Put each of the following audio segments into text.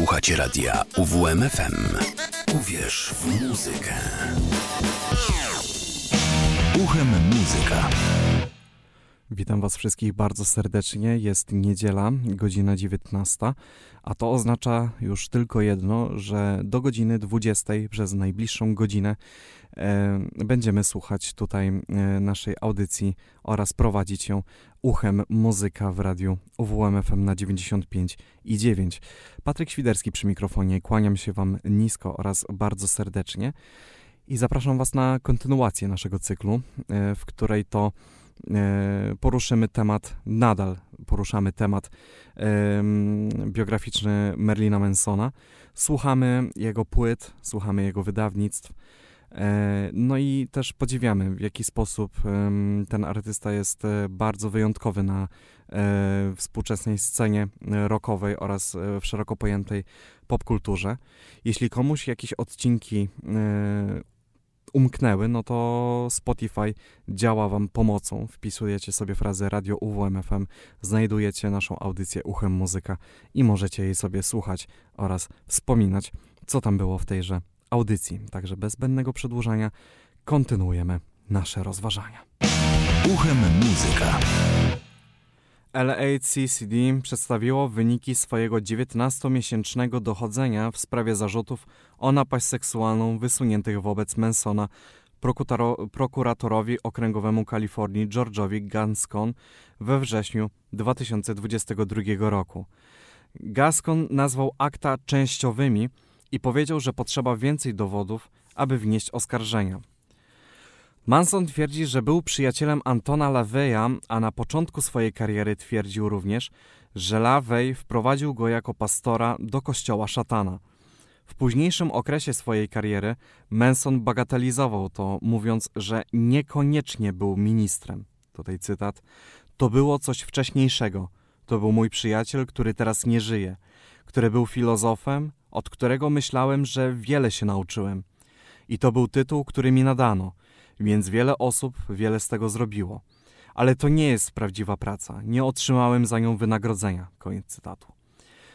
Słuchacie radia UWMFM. Uwierz w muzykę. Uchem muzyka. Witam Was wszystkich bardzo serdecznie. Jest niedziela, godzina 19, a to oznacza już tylko jedno, że do godziny 20 przez najbliższą godzinę e, będziemy słuchać tutaj e, naszej audycji oraz prowadzić ją uchem muzyka w radiu UWMFM na 95 i 9. Patryk Świderski przy mikrofonie. Kłaniam się Wam nisko oraz bardzo serdecznie i zapraszam Was na kontynuację naszego cyklu, e, w której to poruszymy temat, nadal poruszamy temat biograficzny Merlina Mansona. Słuchamy jego płyt, słuchamy jego wydawnictw. E, no i też podziwiamy, w jaki sposób ten artysta jest e, bardzo wyjątkowy na współczesnej scenie rockowej oraz w szeroko pojętej popkulturze. Jeśli komuś jakieś odcinki umknęły, no to Spotify działa Wam pomocą. Wpisujecie sobie frazę Radio UWMFM, znajdujecie naszą audycję Uchem Muzyka i możecie jej sobie słuchać oraz wspominać, co tam było w tejże audycji. Także bez zbędnego przedłużania kontynuujemy nasze rozważania. Uchem Muzyka. LACCD przedstawiło wyniki swojego 19-miesięcznego dochodzenia w sprawie zarzutów o napaść seksualną wysuniętych wobec Mansona prokuratorowi okręgowemu Kalifornii George'owi Ganscon we wrześniu 2022 roku. Gascon nazwał akta częściowymi i powiedział, że potrzeba więcej dowodów, aby wnieść oskarżenia. Manson twierdzi, że był przyjacielem Antona LaVeya, a na początku swojej kariery twierdził również, że LaVey wprowadził go jako pastora do kościoła szatana. W późniejszym okresie swojej kariery Manson bagatelizował to, mówiąc, że niekoniecznie był ministrem. Tutaj cytat. To było coś wcześniejszego. To był mój przyjaciel, który teraz nie żyje, który był filozofem, od którego myślałem, że wiele się nauczyłem. I to był tytuł, który mi nadano – więc wiele osób wiele z tego zrobiło. Ale to nie jest prawdziwa praca. Nie otrzymałem za nią wynagrodzenia. Koniec cytatu.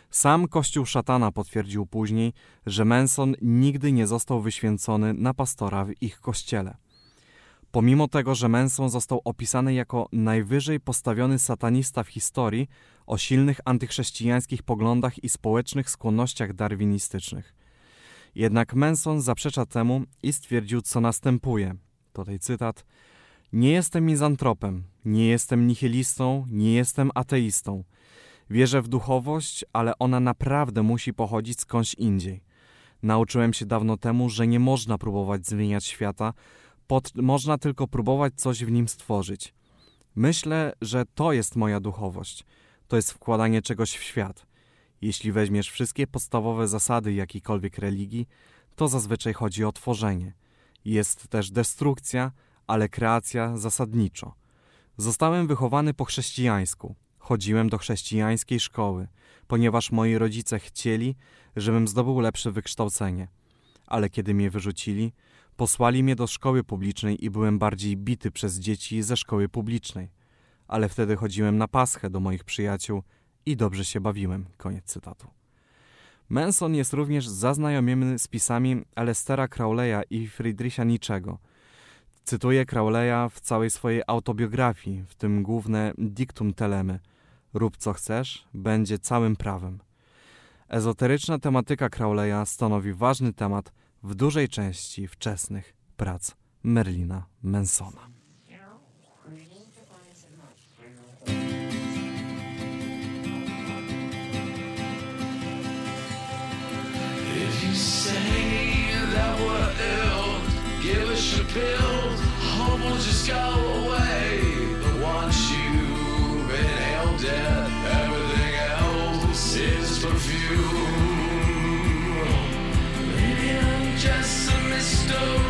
Sam Kościół Szatana potwierdził później, że Manson nigdy nie został wyświęcony na pastora w ich kościele. Pomimo tego, że Manson został opisany jako najwyżej postawiony satanista w historii o silnych antychrześcijańskich poglądach i społecznych skłonnościach darwinistycznych. Jednak Manson zaprzecza temu i stwierdził, co następuje – Tutaj cytat. Nie jestem mizantropem, nie jestem nihilistą, nie jestem ateistą. Wierzę w duchowość, ale ona naprawdę musi pochodzić skądś indziej. Nauczyłem się dawno temu, że nie można próbować zmieniać świata, pod, można tylko próbować coś w nim stworzyć. Myślę, że to jest moja duchowość. To jest wkładanie czegoś w świat. Jeśli weźmiesz wszystkie podstawowe zasady jakiejkolwiek religii, to zazwyczaj chodzi o tworzenie – jest też destrukcja, ale kreacja zasadniczo. Zostałem wychowany po chrześcijańsku. Chodziłem do chrześcijańskiej szkoły, ponieważ moi rodzice chcieli, żebym zdobył lepsze wykształcenie. Ale kiedy mnie wyrzucili, posłali mnie do szkoły publicznej i byłem bardziej bity przez dzieci ze szkoły publicznej. Ale wtedy chodziłem na paschę do moich przyjaciół i dobrze się bawiłem. Koniec cytatu. Manson jest również zaznajomiony z pisami Alestera Crowleya i Friedricha Niczego. Cytuje Crowleya w całej swojej autobiografii, w tym główne dictum telemy. Rób co chcesz, będzie całym prawem. Ezoteryczna tematyka Crowleya stanowi ważny temat w dużej części wczesnych prac Merlina Mansona. Say that we're ill, give us your pills, hope will just go away. But once you've everything else is perfume. Maybe I'm just a mystery.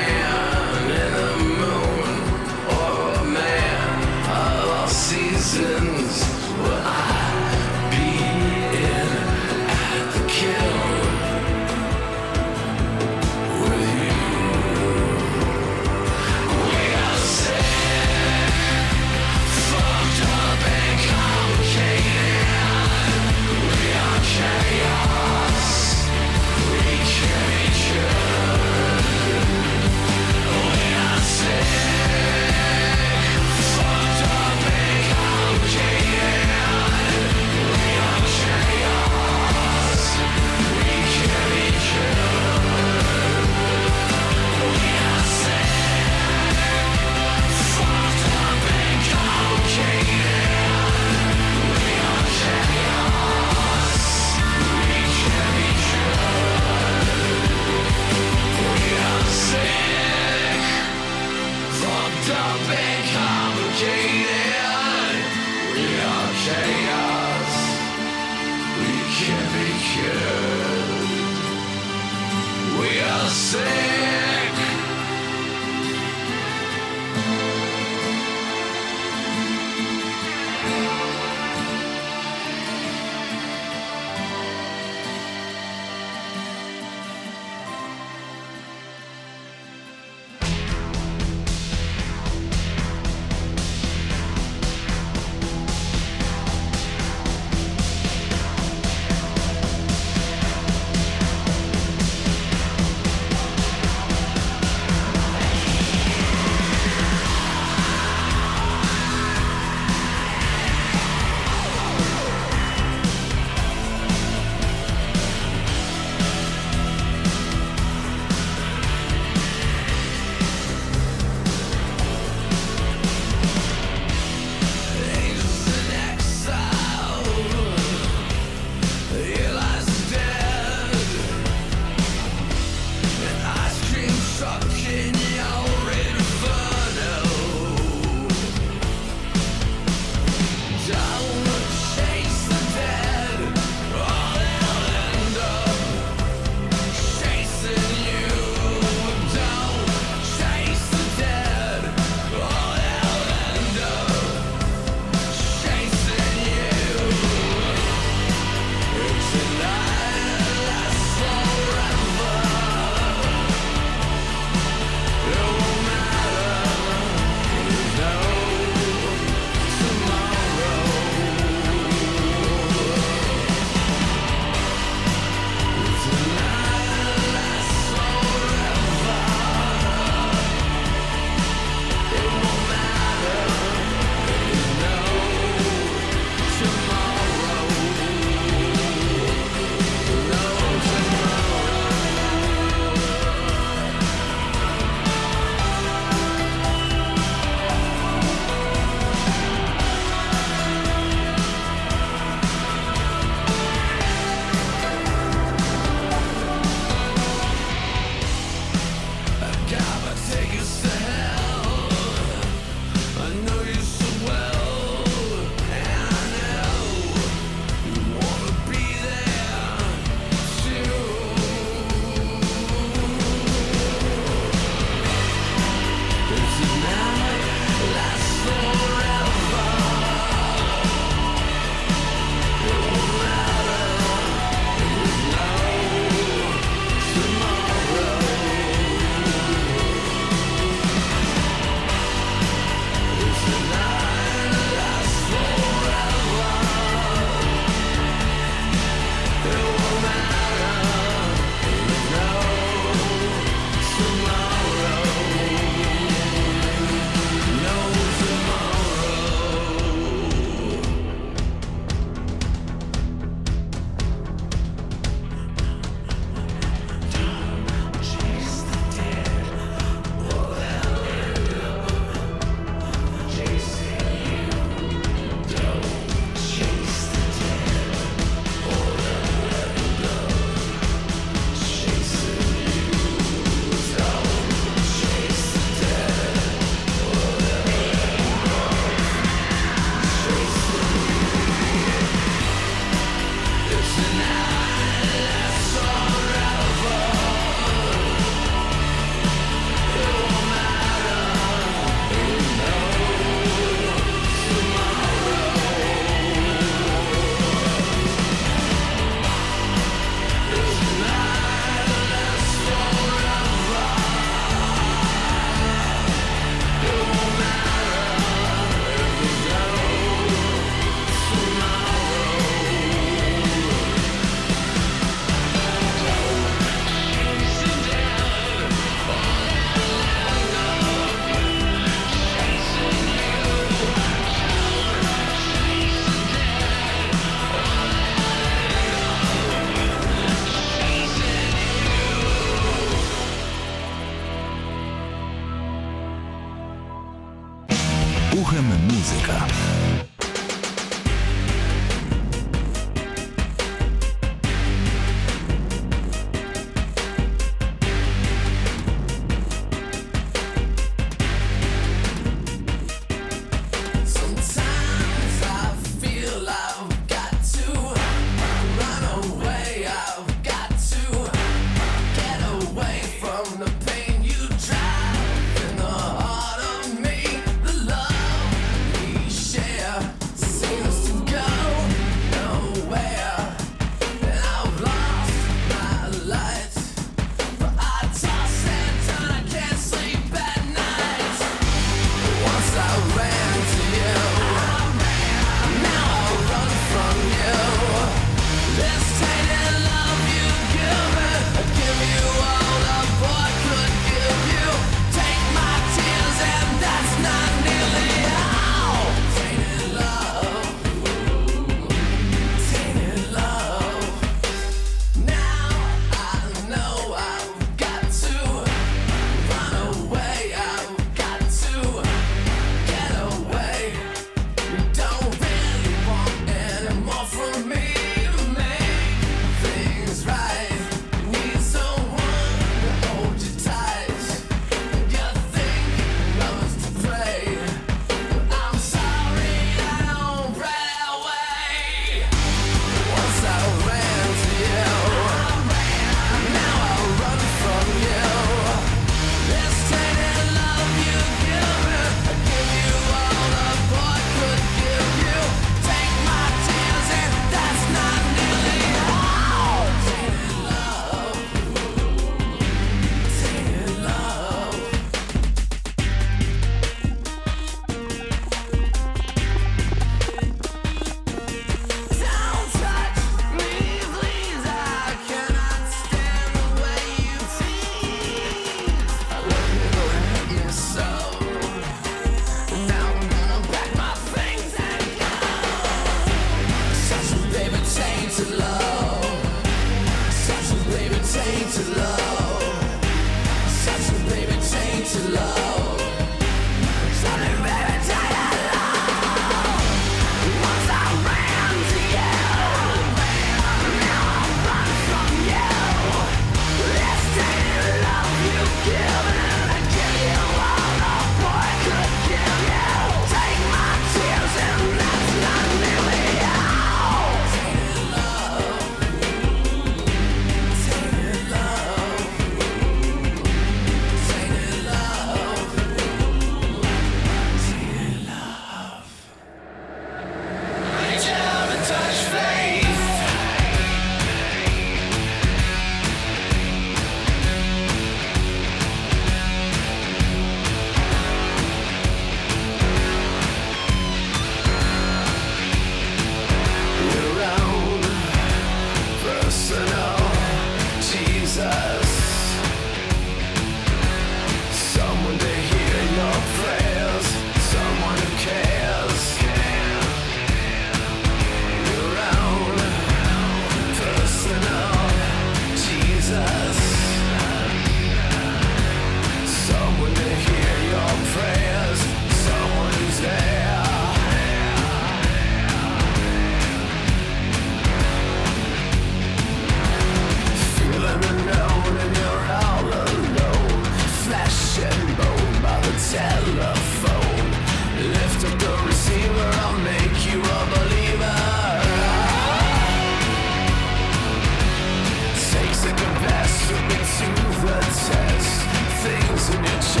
Hallucination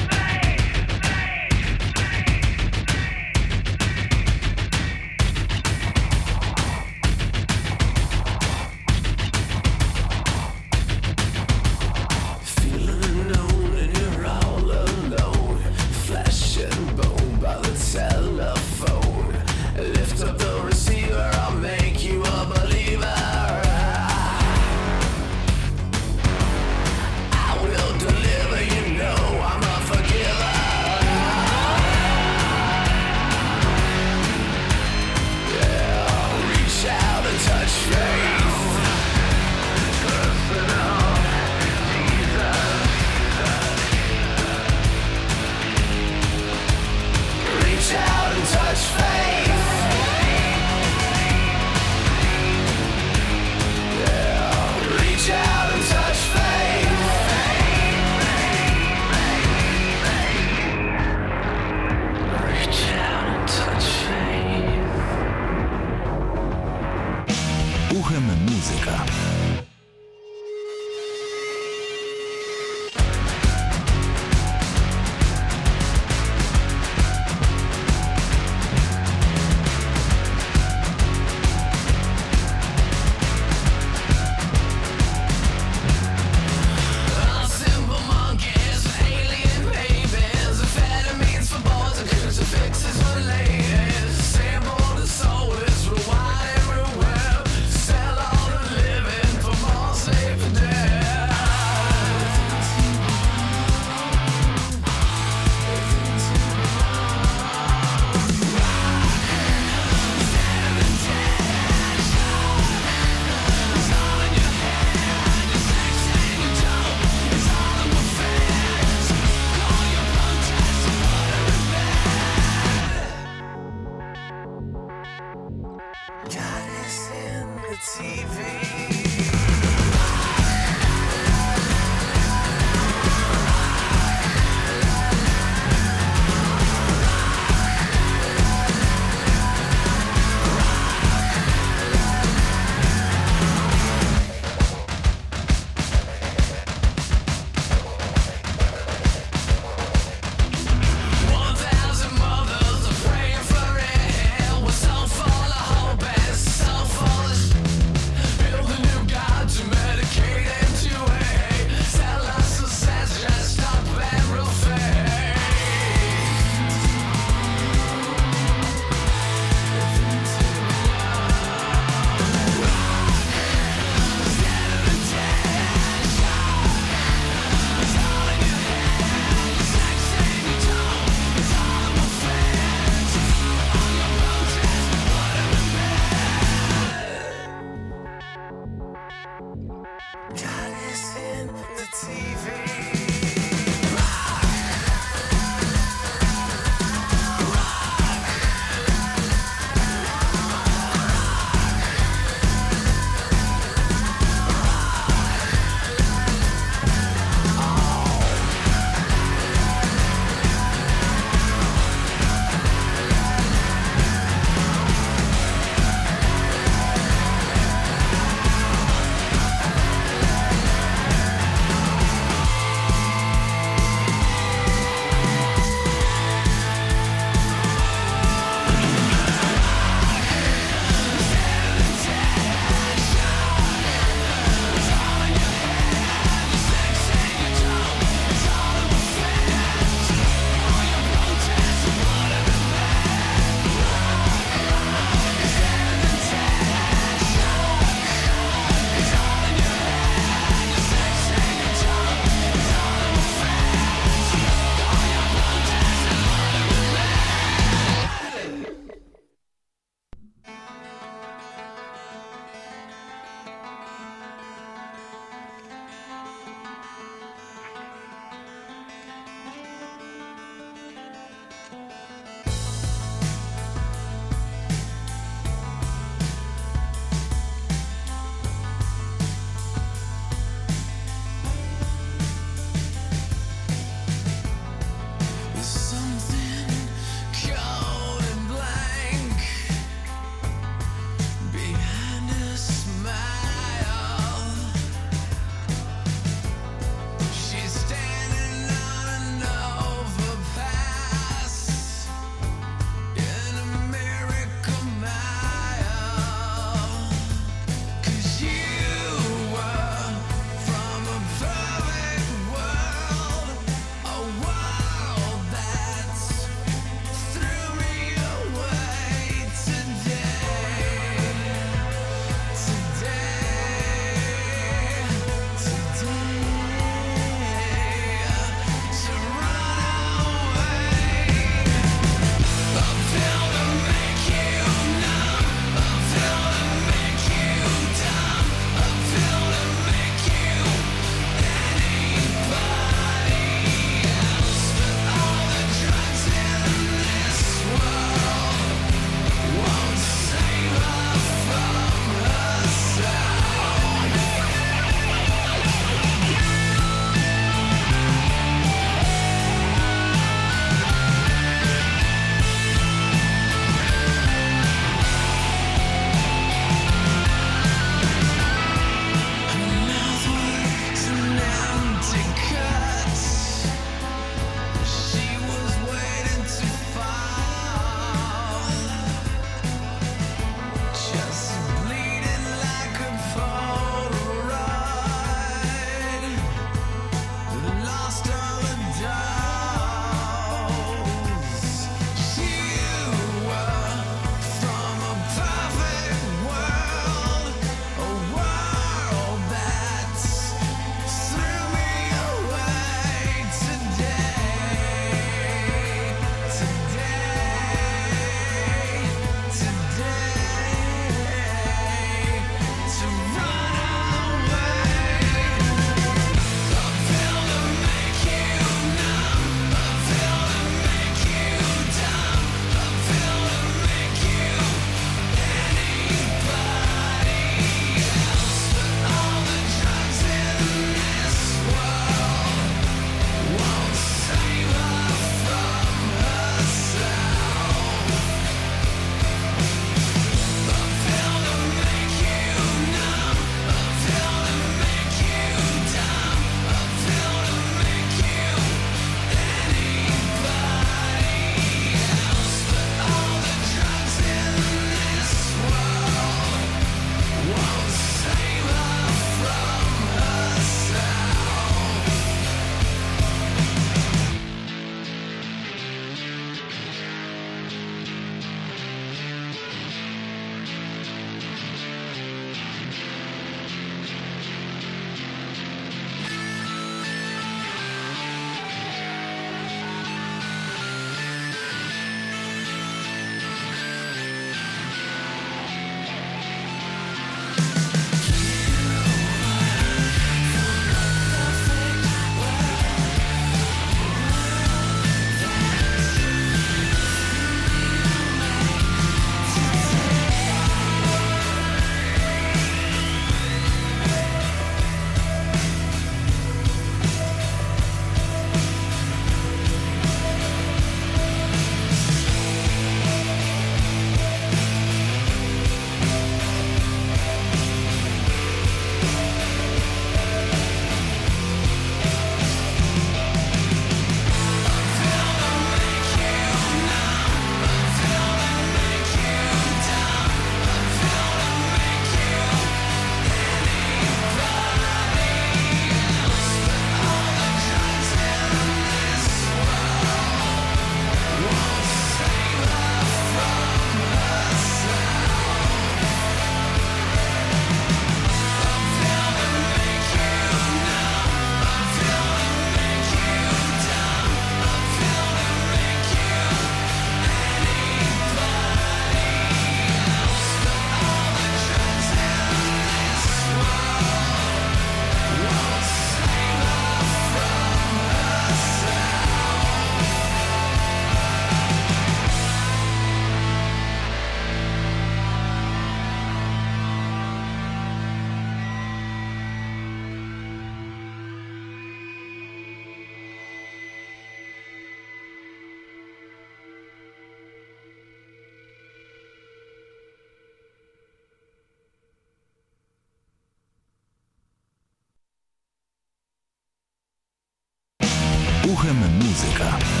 музыка.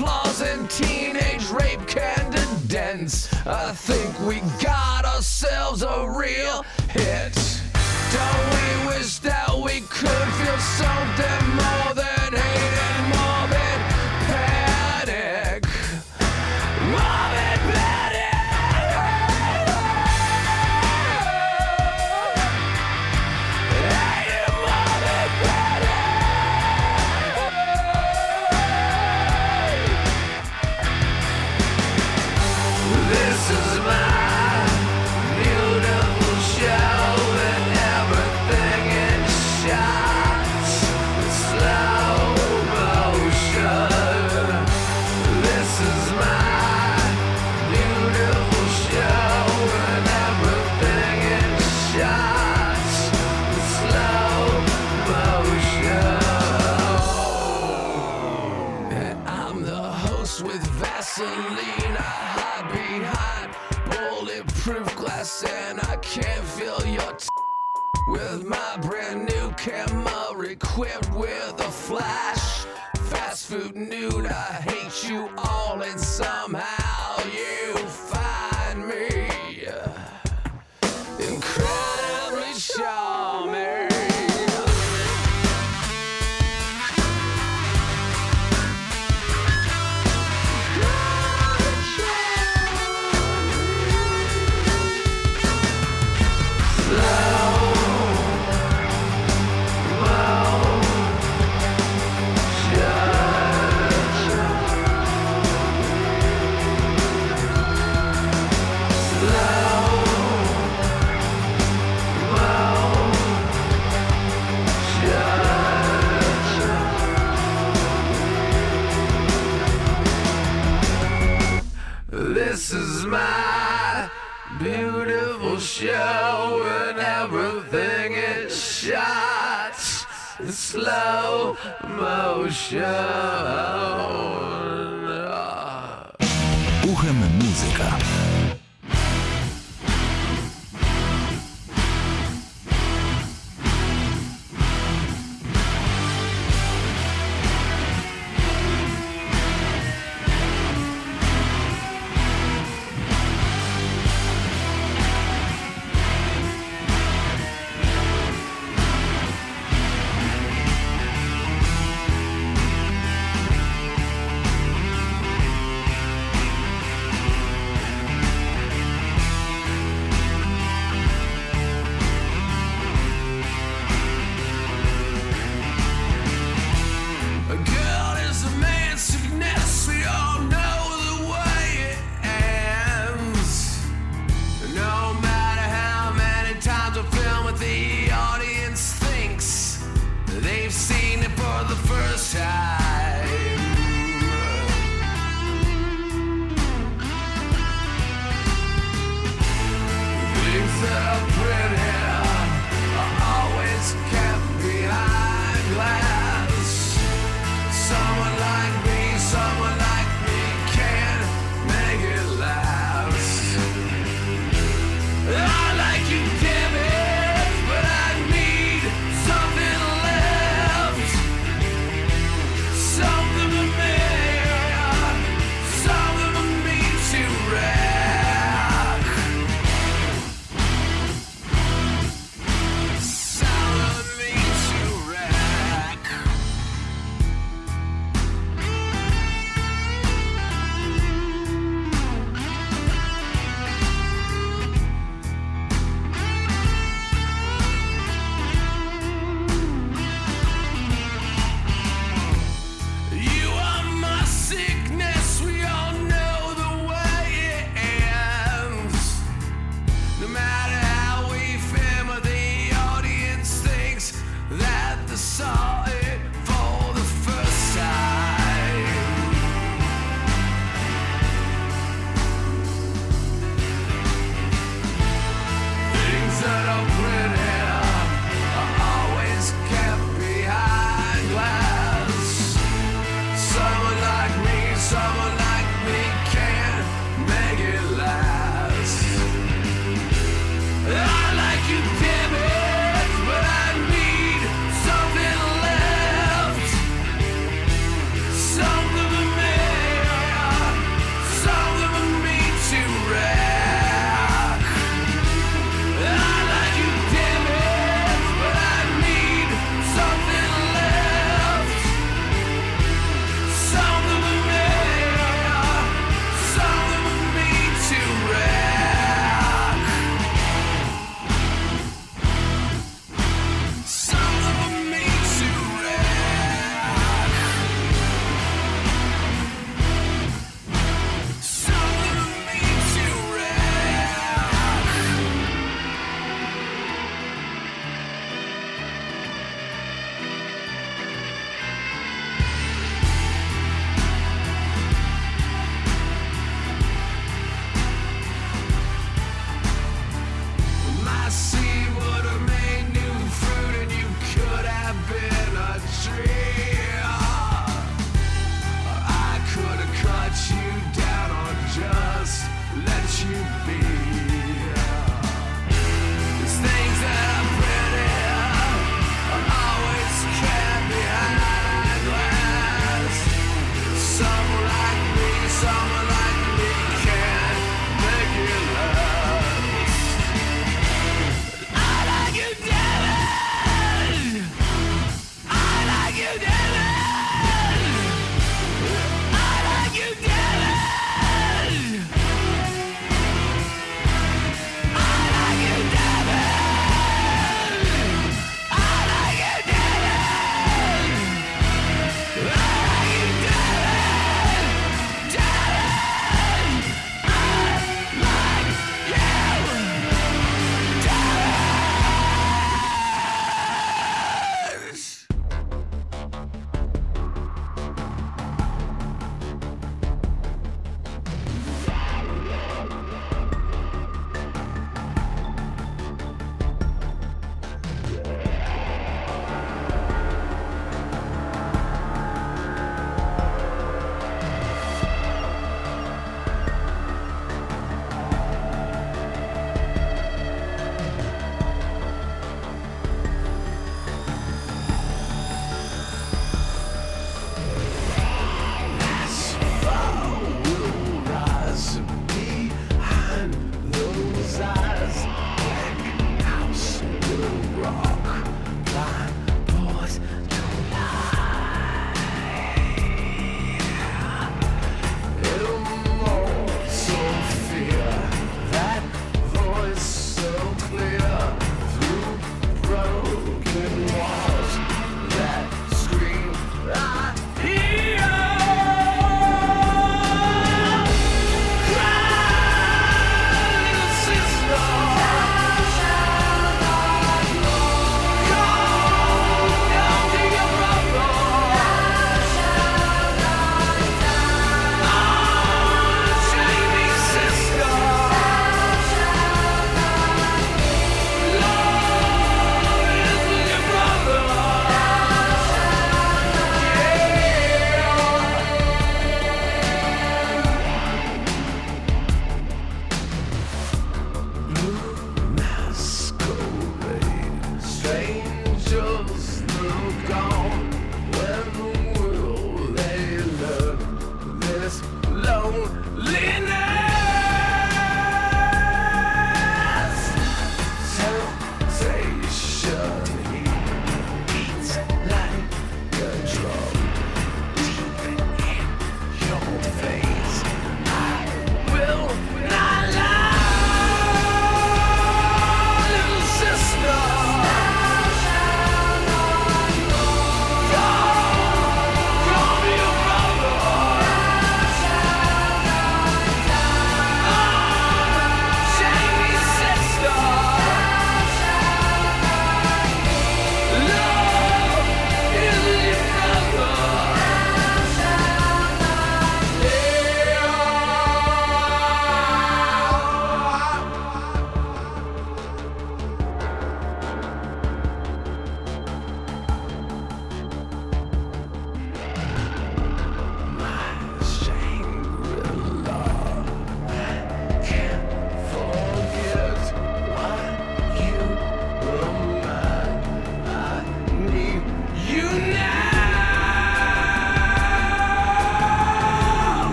applause and teenage rape candidates. I think we got ourselves a real hit. Don't we wish that we could feel something more than? new slow motion. Uchem muzyka.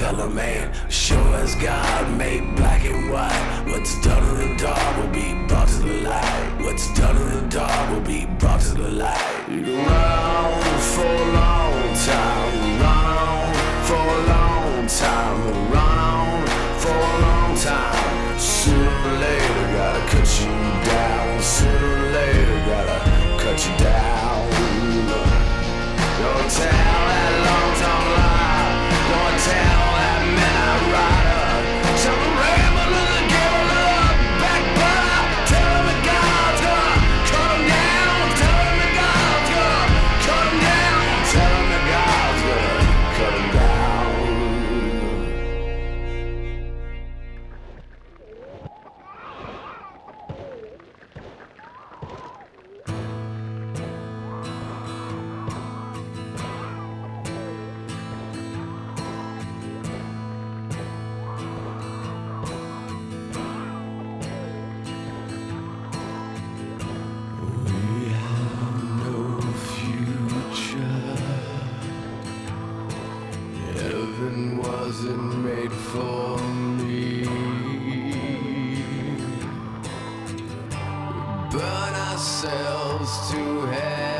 fellow man, sure as God made black and white. What's done in the dark will be brought to the light. What's done in the dark will be brought to the light. You can run for a long time, run on for a long time, run on for a long time. Sooner or later, gotta cut you down. Sooner or later, gotta cut you down. burn ourselves to hell.